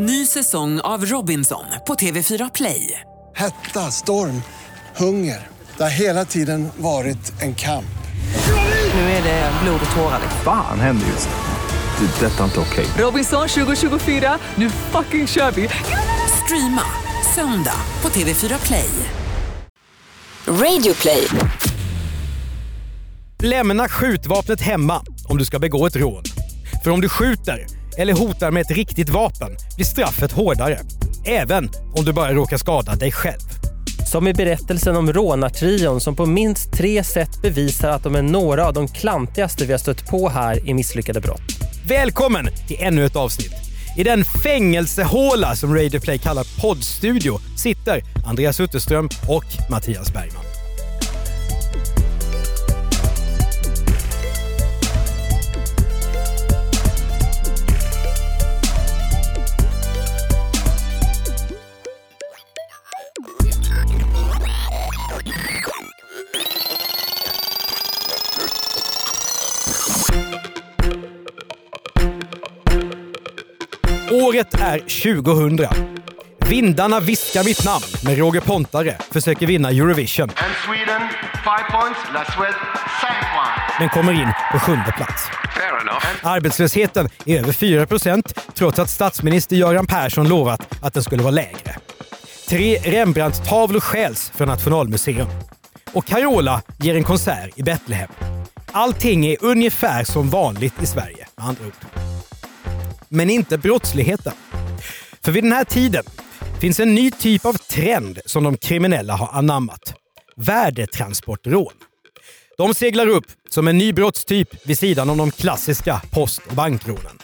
Ny säsong av Robinson på TV4 Play. Hetta, storm, hunger. Det har hela tiden varit en kamp. Nu är det blod och tårar. Fan händer just nu. Det. är Detta är inte okej. Robinson 2024, nu fucking kör vi! Streama söndag på TV4 Play. Radio play. Lämna skjutvapnet hemma om du ska begå ett rån. För om du skjuter eller hotar med ett riktigt vapen blir straffet hårdare. Även om du bara råkar skada dig själv. Som i berättelsen om rånartrion som på minst tre sätt bevisar att de är några av de klantigaste vi har stött på här i Misslyckade brott. Välkommen till ännu ett avsnitt. I den fängelsehåla som Radio Play kallar poddstudio sitter Andreas Utterström och Mattias Bergman. Är 2000. Vindarna viskar mitt namn med Roger Pontare försöker vinna Eurovision Sweden, five points. Points. men kommer in på sjunde plats. Arbetslösheten är över 4% trots att statsminister Göran Persson lovat att den skulle vara lägre. Tre Rembrandt-tavlor stjäls från Nationalmuseum. Och Carola ger en konsert i Betlehem. Allting är ungefär som vanligt i Sverige, med andra ord. Men inte brottsligheten. För vid den här tiden finns en ny typ av trend som de kriminella har anammat. Värdetransportrån. De seglar upp som en ny brottstyp vid sidan om de klassiska post och bankrånen.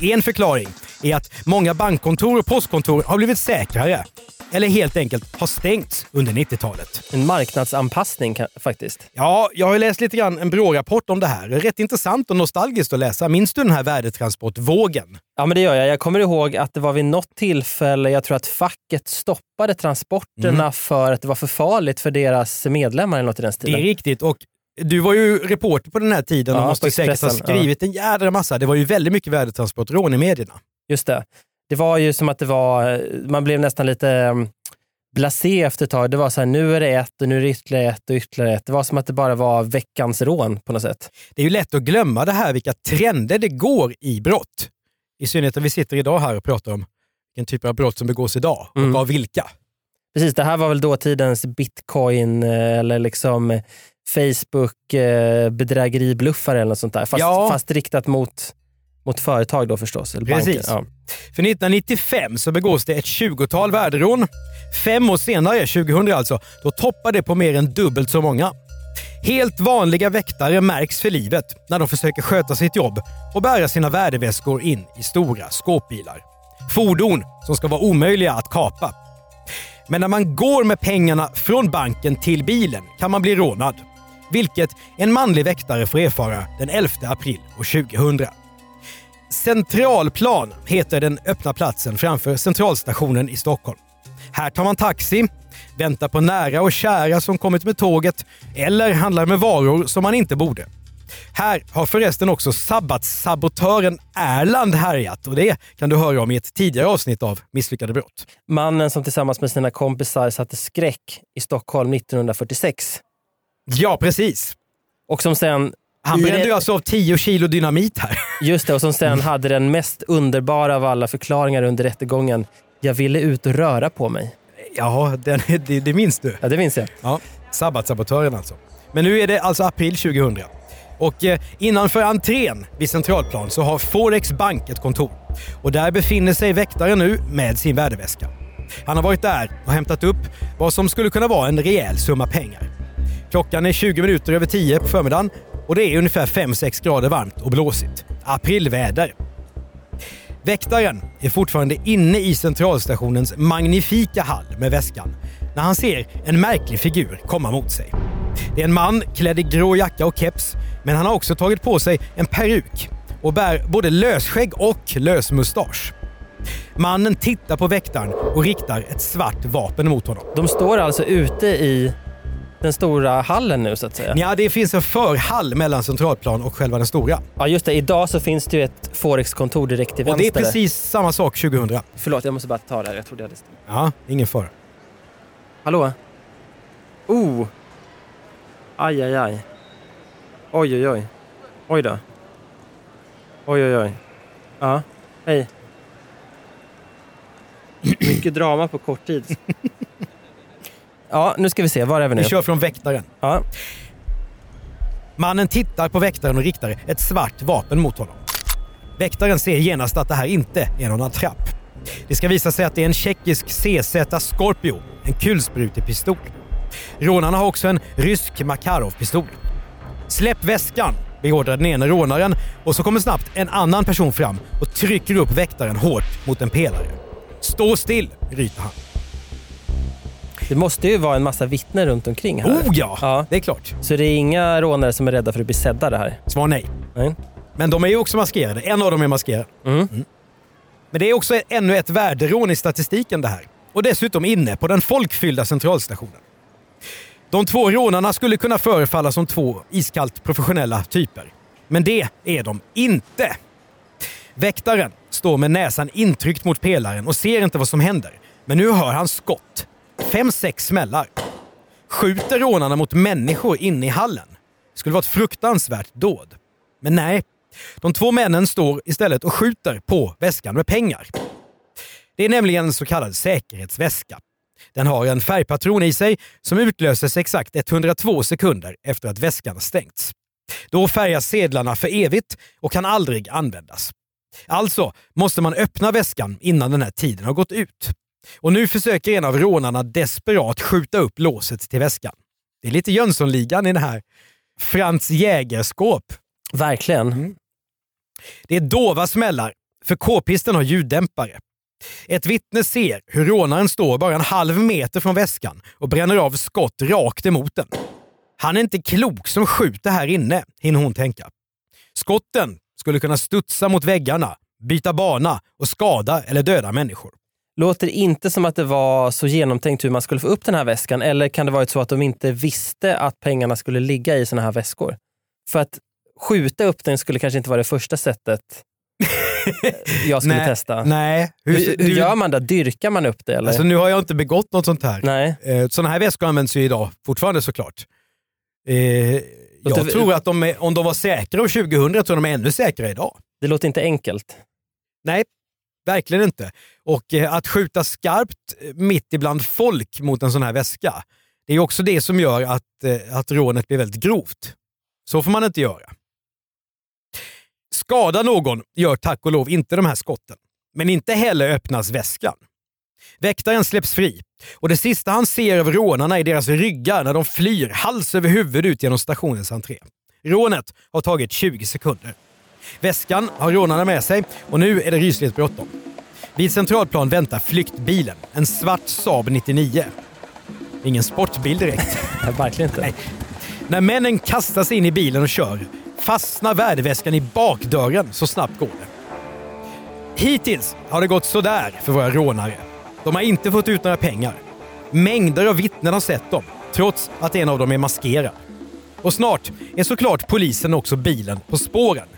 En förklaring är att många bankkontor och postkontor har blivit säkrare eller helt enkelt har stängts under 90-talet. En marknadsanpassning kan, faktiskt. Ja, jag har läst lite grann en Brå-rapport om det här. Det är rätt intressant och nostalgiskt att läsa. Minns du den här värdetransportvågen? Ja, men det gör jag. Jag kommer ihåg att det var vid något tillfälle, jag tror att facket stoppade transporterna för att det var för farligt för deras medlemmar eller något i den Det stilen. är riktigt. Och du var ju reporter på den här tiden och Ja, måste på ju säkert ha skrivit en jädra massa. Det var ju väldigt mycket värdetransportrån i medierna. Just det. Det var ju som att det var, man blev nästan lite um, blasé efter ett tag. Det var så här, nu är det ett och nu är det ytterligare ett och ytterligare ett. Det var som att det bara var veckans rån på något sätt. Det är ju lätt att glömma det här vilka trender det går i brott. I synnerhet när vi sitter idag här och pratar om vilken typ av brott som begås idag och Mm. av vilka. Precis, det här var väl dåtidens bitcoin eh, eller liksom eh, Facebook eh, eller något sånt där. Fast, Ja. fast riktat mot, mot företag då förstås. Eller banker. Precis. Ja. För 1995 så begås det ett 20-tal värderån. Fem år senare, 2000 alltså, då toppar det på mer än dubbelt så många. Helt vanliga väktare märks för livet när de försöker sköta sitt jobb och bära sina värdeväskor in i stora skåpbilar. Fordon som ska vara omöjliga att kapa. Men när man går med pengarna från banken till bilen kan man bli rånad. Vilket en manlig väktare får erfara den 11 april år 2000. Centralplan heter den öppna platsen framför Centralstationen i Stockholm. Här tar man taxi, väntar på nära och kära som kommit med tåget eller handlar med varor som man inte borde. Här har förresten också sabbatssabotören Erland härjat och det kan du höra om i ett tidigare avsnitt av Misslyckade brott. Mannen som tillsammans med sina kompisar satte skräck i Stockholm 1946. Ja, precis. Och som sen Han brände ju alltså av 10 kilo dynamit här. Just det, och som sen Mm. hade den mest underbara av alla förklaringar under rättegången. Jag ville ut och röra på mig. Ja, den, det, det minns du. Ja, det minns jag. Ja, sabbatssabotören alltså. Men nu är det alltså april 2000. Och eh, innanför entrén vid Centralplan så har Forex Bank ett kontor. Och där befinner sig väktaren nu med sin värdeväska. Han har varit där och hämtat upp vad som skulle kunna vara en rejäl summa pengar. Klockan är 20 minuter över 10 på förmiddagen och det är ungefär 5-6 grader varmt och blåsigt. Aprilväder. Väktaren är fortfarande inne i centralstationens magnifika hall med väskan när han ser en märklig figur komma mot sig. Det är en man klädd i grå jacka och keps, men han har också tagit på sig en peruk och bär både lösskägg och lös mustasch. Mannen tittar på väktaren och riktar ett svart vapen mot honom. De står alltså ute i den stora hallen nu så att säga. Ja, det finns en förhall mellan Centralplan och själva den stora. Ja just det, idag så finns det ju ett Forex-kontor direkt till Och det vänster. är precis samma sak 2000. Förlåt, jag måste bara ta det här. Jag trodde jag hade stämt. Ja, ingen fara. Hallå? Oh! Aj, aj, aj. Oj, oj, oj. Oj då. Oj, oj, oj. Ja, hej. Mycket drama på kort tid. Ja, nu ska vi se. Var är vi nu? Vi kör från väktaren. Ja. Mannen tittar på väktaren och riktar ett svart vapen mot honom. Väktaren ser genast att det här inte är någon attrapp. Det ska visa sig att det är en tjeckisk CZ Scorpio, en kulsprutepistol. Rånarna har också en rysk Makarov-pistol. Släpp väskan, beordrar den ene rånaren och så kommer snabbt en annan person fram och trycker upp väktaren hårt mot en pelare. Stå still, ryter han. Det måste ju vara en massa vittnen runt omkring här. Oh ja, Ja. det är klart. Så det är inga rånare som är rädda för att bli sedda det här? Svar nej. Nej. Men de är ju också maskerade. En av dem är maskerad. Mm. Men det är också ännu ett värderån i statistiken det här. Och dessutom inne på den folkfyllda centralstationen. De två rånarna skulle kunna förefalla som två iskallt professionella typer. Men det är de inte. Väktaren står med näsan intryckt mot pelaren och ser inte vad som händer. Men nu hör han skott. Fem, sex smällar. Skjuter rånarna mot människor inne i hallen? Det skulle vara ett fruktansvärt dåd. Men nej, de två männen står istället och skjuter på väskan med pengar. Det är nämligen en så kallad säkerhetsväska. Den har en färgpatron i sig som utlöses exakt 102 sekunder efter att väskan har stängts. Då färgas sedlarna för evigt och kan aldrig användas. Alltså måste man öppna väskan innan den här tiden har gått ut. Och nu försöker en av rånarna desperat skjuta upp låset till väskan. Det är lite Jönssonligan i det här. Frans Jägerskåp. Verkligen. Det är dova smällar, för k-pisten har ljuddämpare. Ett vittne ser hur rånaren står bara en halv meter från väskan och bränner av skott rakt emot den. Han är inte klok som skjuter här inne, hinner hon tänka. Skotten skulle kunna studsa mot väggarna, byta bana och skada eller döda människor. Låter inte som att det var så genomtänkt hur man skulle få upp den här väskan. Eller kan det varit så att de inte visste att pengarna skulle ligga i såna här väskor? För att skjuta upp den skulle kanske inte vara det första sättet jag skulle Nej, testa. Nej. Hur, Hur, hur gör man då? Dyrkar man upp det? Eller? Alltså, nu har jag inte begått något sånt här. Nej. Eh, Sådana här väskor används ju idag fortfarande såklart. Eh, jag tror att de är, om de var säkra år 2000 tror jag de är ännu säkrare idag. Det låter inte enkelt. Nej, verkligen inte. Och eh, att skjuta skarpt eh, mitt ibland folk mot en sån här väska, det är också det som gör att, eh, att rånet blir väldigt grovt. Så får man inte göra. Skada någon gör tack och lov inte de här skotten. Men inte heller öppnas väskan. Väktaren släpps fri och det sista han ser av rånarna är deras ryggar när de flyr hals över huvud ut genom stationens entré. Rånet har tagit 20 sekunder. Väskan har rånarna med sig och nu är det rysligt bråttom. Vid Centralplan väntar flyktbilen, en svart Saab 99. Ingen sportbil direkt. Verkligen inte. Nej. När männen kastar sig in i bilen och kör fastnar värdeväskan i bakdörren så snabbt går det. Hittills har det gått sådär för våra rånare. De har inte fått ut några pengar. Mängder av vittnen har sett dem, trots att en av dem är maskerad. Och snart är såklart polisen också bilen på spåren.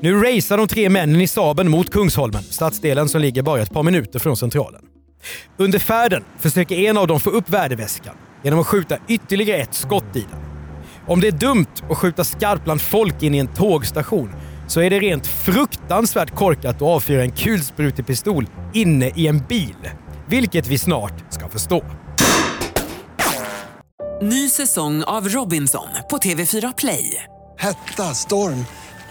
Nu racear de tre männen i Saben mot Kungsholmen, stadsdelen som ligger bara ett par minuter från centralen. Under färden försöker en av dem få upp värdeväskan genom att skjuta ytterligare ett skott i den. Om det är dumt att skjuta skarpt bland folk in i en tågstation så är det rent fruktansvärt korkat att avfyra en kulsprutepistol inne i en bil. Vilket vi snart ska förstå. Ny säsong av Robinson på TV4 Play. Hetta, storm,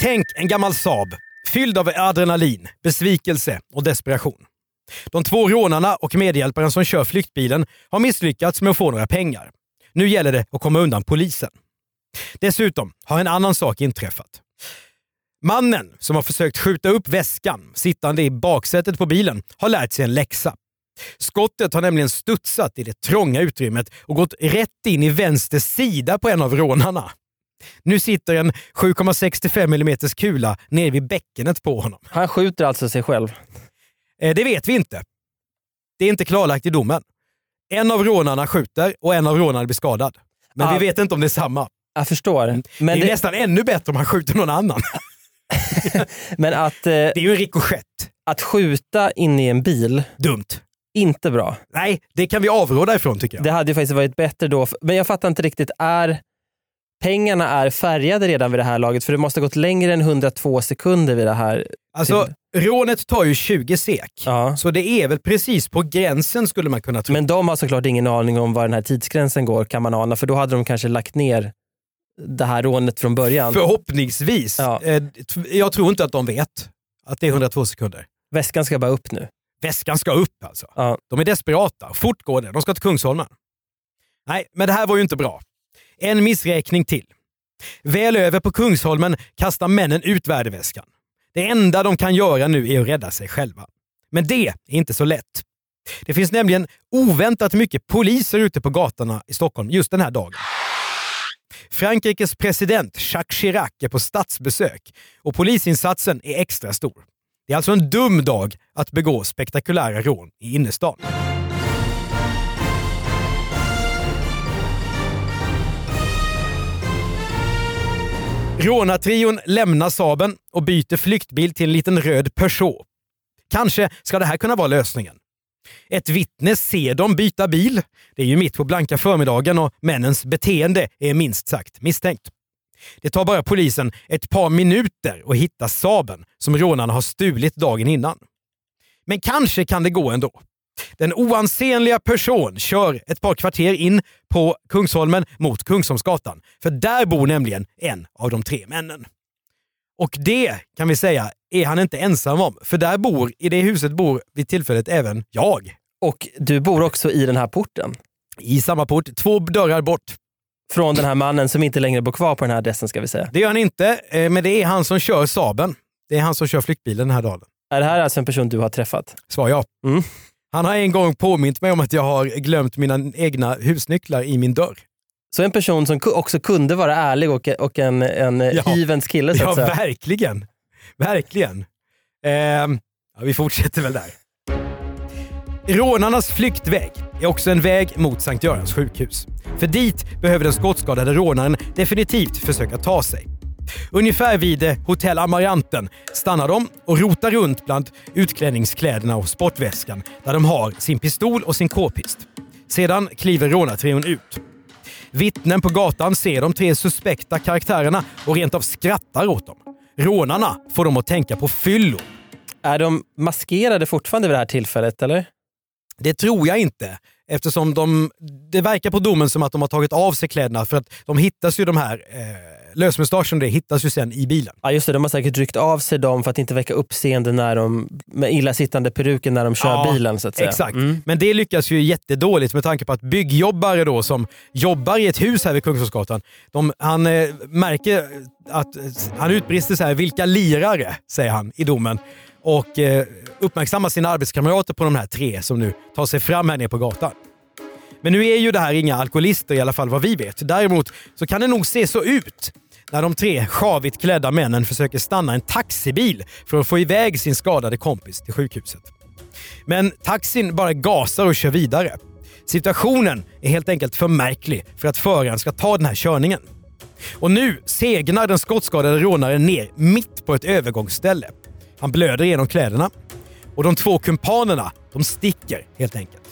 Tänk en gammal Saab, fylld av adrenalin, besvikelse och desperation. De två rånarna och medhjälparen som kör flyktbilen har misslyckats med att få några pengar. Nu gäller det att komma undan polisen. Dessutom har en annan sak inträffat. Mannen som har försökt skjuta upp väskan sittande i baksätet på bilen har lärt sig en läxa. Skottet har nämligen studsat i det trånga utrymmet och gått rätt in i vänster sida på en av rånarna. Nu sitter en 7,65 mm kula nere vid bäckenet på honom. Han skjuter alltså sig själv? Eh, Det vet vi inte. Det är inte klarlagt i domen. En av rånarna skjuter och en av rånarna blir skadad. Men Ah. vi vet inte om det är samma. Jag förstår. Men det är det- nästan ännu bättre om han skjuter någon annan. Men att, eh, det är ju en rikoschett. Att skjuta in i en bil. Dumt. Inte bra. Nej, det kan vi avråda ifrån tycker jag. Det hade ju faktiskt varit bättre då. Men jag fattar inte riktigt. Är pengarna är färgade redan vid det här laget? För det måste ha gått längre än 102 sekunder vid det här. Alltså, rånet tar ju 20 sek. Så det är väl precis på gränsen skulle man kunna tro. Men de har såklart ingen aning om var den här tidsgränsen går kan man ana. För då hade de kanske lagt ner det här rånet från början. Förhoppningsvis. Ja. Eh, Jag tror inte att de vet att det är 102 sekunder. Väskan ska bara upp nu. Väskan ska upp alltså. Ja. De är desperata. Fort går det. De ska till Kungsholmen. Nej, men det här var ju inte bra. En missräkning till. Väl över på Kungsholmen kastar männen ut värdeväskan. Det enda de kan göra nu är att rädda sig själva. Men det är inte så lätt. Det finns nämligen oväntat mycket poliser ute på gatorna i Stockholm just den här dagen. Frankrikes president Jacques Chirac är på statsbesök och polisinsatsen är extra stor. Det är alltså en dum dag att begå spektakulära rån i innerstan. Rånartrion lämnar Saben och byter flyktbil till en liten röd Peugeot. Kanske ska det här kunna vara lösningen. Ett vittne ser dem byta bil. Det är ju mitt på blanka förmiddagen och männens beteende är minst sagt misstänkt. Det tar bara polisen ett par minuter att hitta Saben som rånarna har stulit dagen innan. Men kanske kan det gå ändå. Den oansenliga person kör ett par kvarter in på Kungsholmen mot Kungsholmsgatan. För där bor nämligen en av de tre männen. Och det kan vi säga är han inte ensam om. För där bor, i det huset bor vid tillfället även jag. Och du bor också i den här porten? I samma port, två dörrar bort. Från den här mannen som inte längre bor kvar på den här adressen ska vi säga. Det gör han inte, eh, men det är han som kör Saben. Det är han som kör flyktbilen den här dagen. Är det här alltså en person du har träffat? Svar ja. Mm. Han har en gång påmint mig om att jag har glömt mina egna husnycklar i min dörr. Så en person som också kunde vara ärlig och, och en, en Ja. hyvens kille så Ja, att säga. verkligen. Verkligen. Ehm, ja, vi fortsätter väl där. Rånarnas flyktväg är också en väg mot Sankt Görans sjukhus. För dit behöver den skottskadade rånaren definitivt försöka ta sig. Ungefär vid eh, Hotell Amaranten stannar de och rotar runt bland utklädningskläderna och sportväskan där de har sin pistol och sin k-pist. Sedan kliver rånartrion ut. Vittnen på gatan ser de tre suspekta karaktärerna och rent av skrattar åt dem. Rånarna får dem att tänka på fyllo. Är de maskerade fortfarande vid det här tillfället eller? Det tror jag inte. Eftersom de, det verkar på domen som att de har tagit av sig kläderna för att de hittas ju de här eh, lösmustaschen det hittas ju sen i bilen. Ja just det, de har säkert ryckt av sig dem för att inte väcka uppseende när de, med illasittande peruken när de kör Ja, bilen. så att säga. Exakt. Mm. Men det lyckas ju jättedåligt med tanke på att byggjobbare då som jobbar i ett hus här vid Kungsholmsgatan, han eh, märker att eh, han utbrister så här, vilka lirare, säger han i domen. Och eh, uppmärksammar sina arbetskamrater på de här tre som nu tar sig fram här nere på gatan. Men nu är ju det här inga alkoholister i alla fall vad vi vet. Däremot så kan det nog se så ut när de tre sjavigt klädda männen försöker stanna en taxibil för att få iväg sin skadade kompis till sjukhuset. Men taxin bara gasar och kör vidare. Situationen är helt enkelt för märklig för att föraren ska ta den här körningen. Och nu segnar den skottskadade rånaren ner mitt på ett övergångsställe. Han blöder genom kläderna och de två kumpanerna de sticker helt enkelt.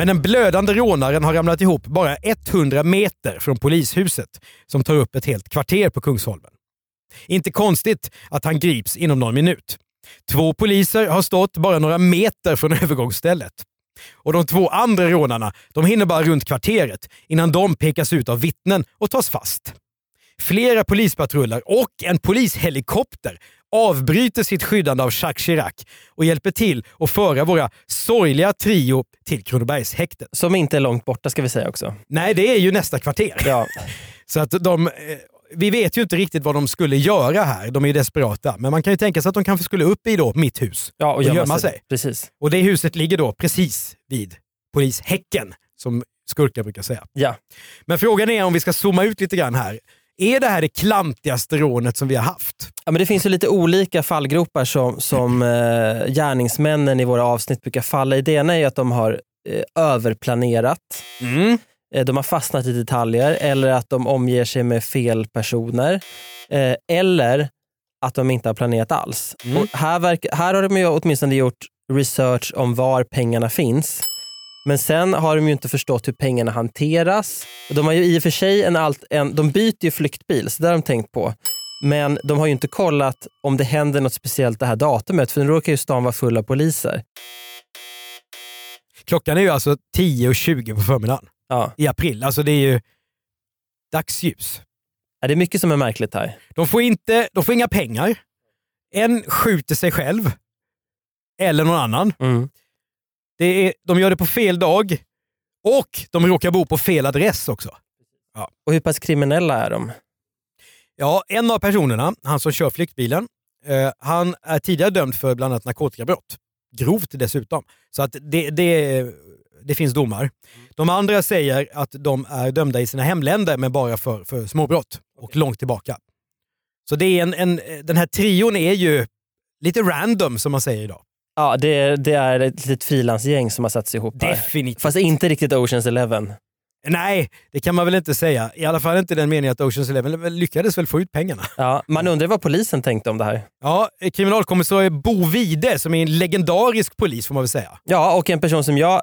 Men den blödande rånaren har ramlat ihop bara 100 meter från polishuset som tar upp ett helt kvarter på Kungsholmen. Inte konstigt att han grips inom någon minut. Två poliser har stått bara några meter från övergångsstället. Och de två andra rånarna de hinner bara runt kvarteret innan de pekas ut av vittnen och tas fast. Flera polispatruller och en polishelikopter avbryter sitt skyddande av Jacques Chirac och hjälper till att föra våra sorgliga trio till Kronobergshäktet. Som inte är långt borta ska vi säga också. Nej, det är ju nästa kvarter. Ja. Så att de, eh, vi vet ju inte riktigt vad de skulle göra här. De är ju desperata. Men man kan ju tänka sig att de kanske skulle upp i då mitt hus Ja, och gömma sig. Precis. Och det huset ligger då precis vid polishäcken, som skurkar brukar säga. Ja. Men frågan är om vi ska zooma ut lite grann här. Är det här det klantigaste rånet som vi har haft? Ja, men det finns ju lite olika fallgropar som, som eh, gärningsmännen i våra avsnitt brukar falla i. Det ena är att de har eh, överplanerat. Mm. Eh, de har fastnat i detaljer eller att de omger sig med fel personer. Eh, eller att de inte har planerat alls. Mm. Här, verk, här har de ju åtminstone gjort research om var pengarna finns. Men sen har de ju inte förstått hur pengarna hanteras. De har ju i och för sig en, alt, en de byter ju flyktbil, så det har de tänkt på. Men de har ju inte kollat om det händer något speciellt det här datumet, för nu råkar ju stan vara full av poliser. Klockan är ju alltså 10.20 på förmiddagen Ja. i april. Alltså det är ju dagsljus. Ja, Det är mycket som är märkligt här. De får, inte, de får inga pengar. En skjuter sig själv. Eller någon annan. Mm. Det är, de gör det på fel dag. Och de råkar bo på fel adress också. Och hur pass kriminella är de? Ja, en av personerna, han som kör flyktbilen, eh, han är tidigare dömd för bland annat narkotikabrott. Grovt dessutom. Så att det, det, det finns domar. De andra säger att de är dömda i sina hemländer men bara för, för småbrott och långt tillbaka. Så det är en, en, den här trion är ju lite random som man säger idag. Ja, det är, det är ett litet frilansgäng som har satts ihop här. Definitivt. Fast inte riktigt Oceans Eleven. Nej, det kan man väl inte säga. I alla fall inte den meningen att Oceans Eleven lyckades väl få ut pengarna. Ja, man undrar vad polisen tänkte om det här. Ja, kriminalkommissarie Bo Vide som är en legendarisk polis får man väl säga. Ja, och en person som jag,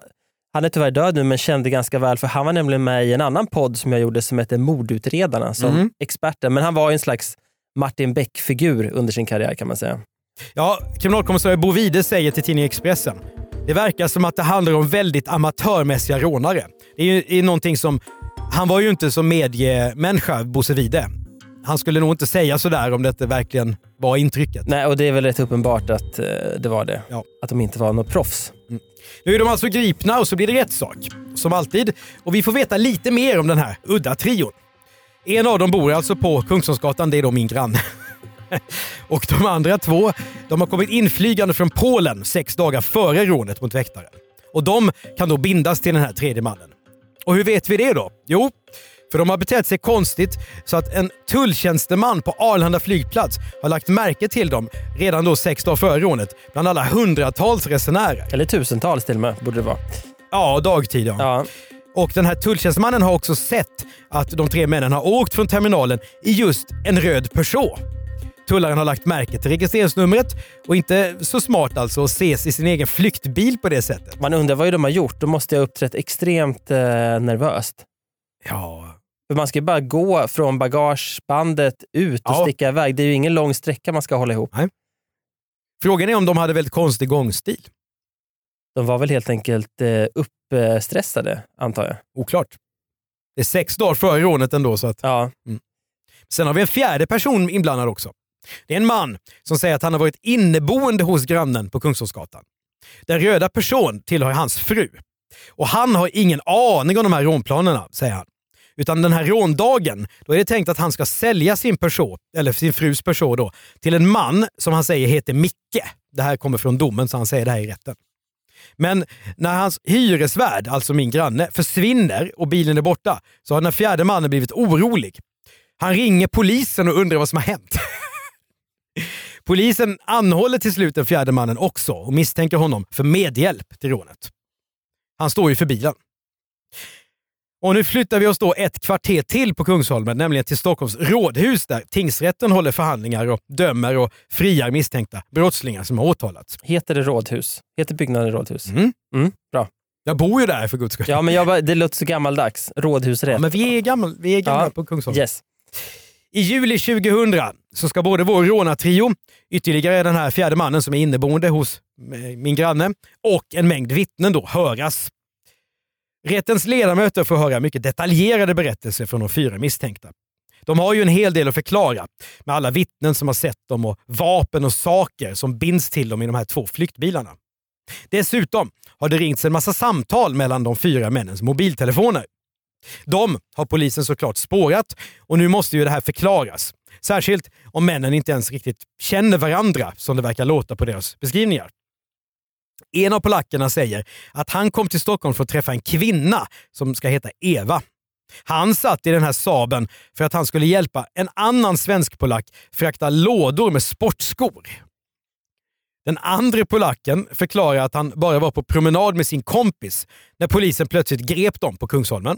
han är tyvärr död nu, men kände ganska väl för han var nämligen med i en annan podd som jag gjorde som heter Mordutredarna som Mm. experter. Men han var en slags Martin Beck-figur under sin karriär kan man säga. Ja, kriminalkommissarie Bo Vide säger till tidningen Expressen. Det verkar som att det handlar om väldigt amatörmässiga rånare. Det är är någonting som... Han var ju inte som mediemänniska, Bosse Vide. Han skulle nog inte säga sådär om det verkligen var intrycket. Nej, och det är väl rätt uppenbart att eh, det var det. Ja. Att de inte var något proffs. Nu är de alltså gripna och så blir det rättssak. Som alltid. Och vi får veta lite mer om den här udda trion. En av dem bor alltså på Kungsholmsgatan, det är då min granne. och de andra två, de har kommit inflygande från Polen sex dagar före rånet mot väktaren. Och de kan då bindas till den här tredje mannen. Och hur vet vi det då? Jo, för de har betett sig konstigt så att en tulltjänsteman på Arlanda flygplats har lagt märke till dem redan då sex dagar före rånet bland alla hundratals resenärer. Eller tusentals till och med, borde det vara. Ja, dagtid ja. Ja. Och den här tulltjänstemannen har också sett att de tre männen har åkt från terminalen i just en röd Peugeot. Tullaren har lagt märke till registreringsnumret och inte så smart alltså att ses i sin egen flyktbil på det sättet. Man undrar vad de har gjort. De måste ha uppträtt extremt eh, nervöst. Ja. För man ska ju bara gå från bagagebandet ut och Ja. sticka iväg. Det är ju ingen lång sträcka man ska hålla ihop. Frågan är om de hade väldigt konstig gångstil. De var väl helt enkelt eh, uppstressade, antar jag. Oklart. Det är sex dagar före rånet ändå. Så att... Ja. Sen har vi en fjärde person inblandad också. Det är en man som säger att han har varit inneboende hos grannen på Kungsholmsgatan. Den röda person tillhör hans fru. Och han har ingen aning om de här rånplanerna, säger han. Utan den här råndagen, då är det tänkt att han ska sälja sin Peugeot, eller sin frus Peugeot då, till en man som han säger heter Micke. Det här kommer från domen, så han säger det här i rätten. Men när hans hyresvärd, alltså min granne, försvinner och bilen är borta så har den fjärde mannen blivit orolig. Han ringer polisen och undrar vad som har hänt. Polisen anhåller till slut den fjärde mannen också och misstänker honom för medhjälp till rånet. Han står ju för bilen. Och nu flyttar vi oss då ett kvarter till på Kungsholmen, nämligen till Stockholms rådhus där tingsrätten håller förhandlingar och dömer och friar misstänkta brottslingar som har åtalats. Heter det rådhus? Heter byggnaden rådhus? Mm. Mm, bra. Jag bor ju där för guds skull. Ja, men jag det låter så gammaldags. Rådhusrätt. Ja, men vi är gamla, vi är gamla Ja. på Kungsholmen. Yes. I juli 2000 så ska både vår rånartrio, ytterligare den här fjärde mannen som är inneboende hos eh, min granne och en mängd vittnen då höras. Rättens ledamöter får höra mycket detaljerade berättelser från de fyra misstänkta. De har ju en hel del att förklara med alla vittnen som har sett dem och vapen och saker som binds till dem i de här två flyktbilarna. Dessutom har det ringts en massa samtal mellan de fyra männens mobiltelefoner. De har polisen såklart spårat och nu måste ju det här förklaras. Särskilt om männen inte ens riktigt känner varandra som det verkar låta på deras beskrivningar. En av polackerna säger att han kom till Stockholm för att träffa en kvinna som ska heta Eva. Han satt i den här Saben för att han skulle hjälpa en annan svensk polack frakta lådor med sportskor. Den andra polacken förklarar att han bara var på promenad med sin kompis när polisen plötsligt grep dem på Kungsholmen.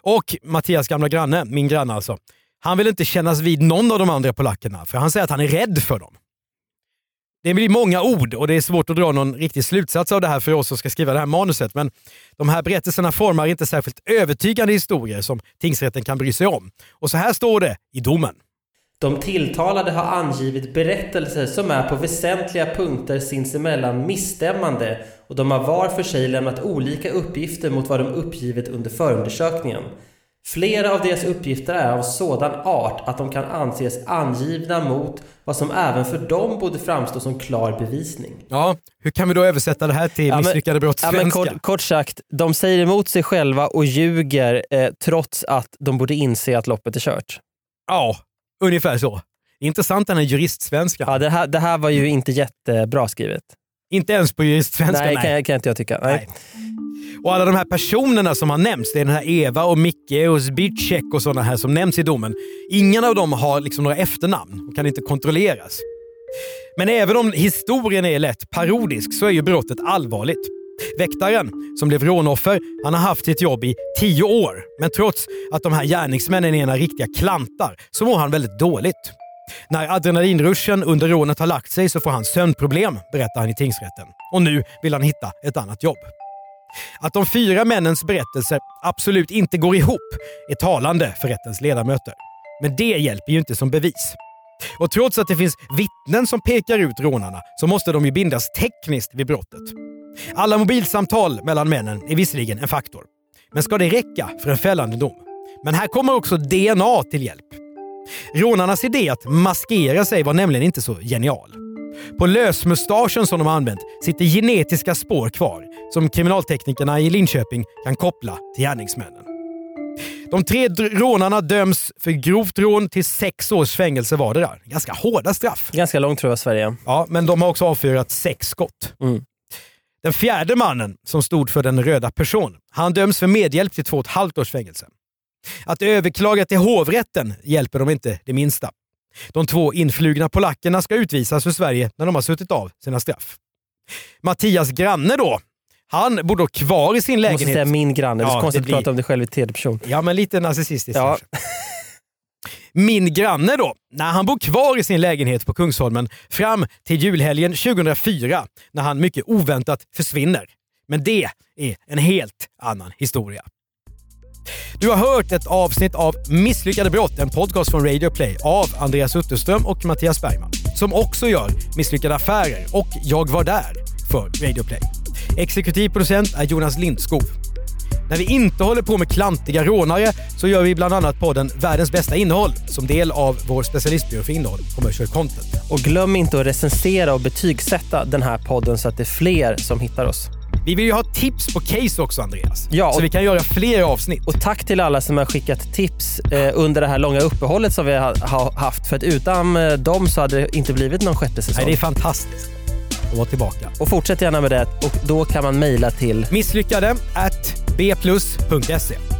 Och Mattias gamla granne, min granne alltså, han vill inte kännas vid någon av de andra polackerna för han säger att han är rädd för dem. Det blir många ord och det är svårt att dra någon riktig slutsats av det här för oss som ska skriva det här manuset. Men de här berättelserna formar inte särskilt övertygande historier som tingsrätten kan bry sig om. Och så här står det i domen. De tilltalade har angivit berättelser som är på väsentliga punkter sinsemellan misstämmande och de har var för sig lämnat olika uppgifter mot vad de uppgivit under förundersökningen. Flera av deras uppgifter är av sådan art att de kan anses angivna mot vad som även för dem borde framstå som klar bevisning. Ja, hur kan vi då översätta det här till Ja, men- misslyckade brott Ja, men kort, kort sagt, de säger emot sig själva och ljuger eh, trots att de borde inse att loppet är kört. Ja, ungefär så. Intressant den här juristsvenskan. Ja, det, här, det här var ju inte jättebra skrivet. Inte ens på juristsvenska. nej, Kan, jag- kan inte jag tycka. Nej. Och alla de här personerna som har nämnts, det är den här Eva och Micke och Zbigzek och sådana här som nämns i domen. Ingen av dem har liksom några efternamn och kan inte kontrolleras. Men även om historien är lätt parodisk så är ju brottet allvarligt. Väktaren, som blev rånoffer, han har haft sitt jobb i tio år. Men trots att de här gärningsmännen är ena riktiga klantar så mår han väldigt dåligt. När adrenalinruschen under rånet har lagt sig så får han sömnproblem, berättar han i tingsrätten. Och nu vill han hitta ett annat jobb. Att de fyra männens berättelser absolut inte går ihop är talande för rättens ledamöter. Men det hjälper ju inte som bevis. Och trots att det finns vittnen som pekar ut rånarna så måste de ju bindas tekniskt vid brottet. Alla mobilsamtal mellan männen är visserligen en faktor. Men ska det räcka för en fällande dom? Men här kommer också DNA till hjälp. Rånarnas idé att maskera sig var nämligen inte så genial. På lösmustaschen som de har använt sitter genetiska spår kvar som kriminalteknikerna i Linköping kan koppla till gärningsmännen. De tre rånarna döms för grovt rån till sex års fängelse vardera. Ganska hårda straff. Ganska långt tror jag Sverige. Ja, men de har också avfyrat sex skott. Mm. Den fjärde mannen, som stod för den röda person, han döms för medhjälp till två och ett halvt års fängelse. Att överklaga till hovrätten hjälper dem inte det minsta. De två influgna polackerna ska utvisas för Sverige när de har suttit av sina straff. Mattias granne då, han bor då kvar i sin Jag måste lägenhet. säga min granne. Det är så Ja, konstigt det blir- att prata om dig själv i tredje person. Ja, men lite narcissistiskt Ja. Min granne då, när han bor kvar i sin lägenhet på Kungsholmen fram till julhelgen 2004 när han mycket oväntat försvinner. Men det är en helt annan historia. Du har hört ett avsnitt av Misslyckade brott, en podcast från Radio Play av Andreas Utterström och Mattias Bergman, som också gör Misslyckade affärer och Jag var där för Radio Play. Exekutiv producent är Jonas Lindskog. När vi inte håller på med klantiga rånare så gör vi bland annat podden Världens bästa innehåll som del av vår specialistbyrå för innehåll, Commercial Content. Och glöm inte att recensera och betygsätta den här podden så att det är fler som hittar oss. Vi vill ju ha tips på case också Andreas. Ja, så och- vi kan göra fler avsnitt. Och tack till alla som har skickat tips eh, under det här långa uppehållet som vi har ha, haft. För att utan eh, dem så hade det inte blivit någon sjätte säsong. Nej, det är fantastiskt att vara tillbaka. Och fortsätt gärna med det och då kan man mejla till Misslyckade at bplus.se.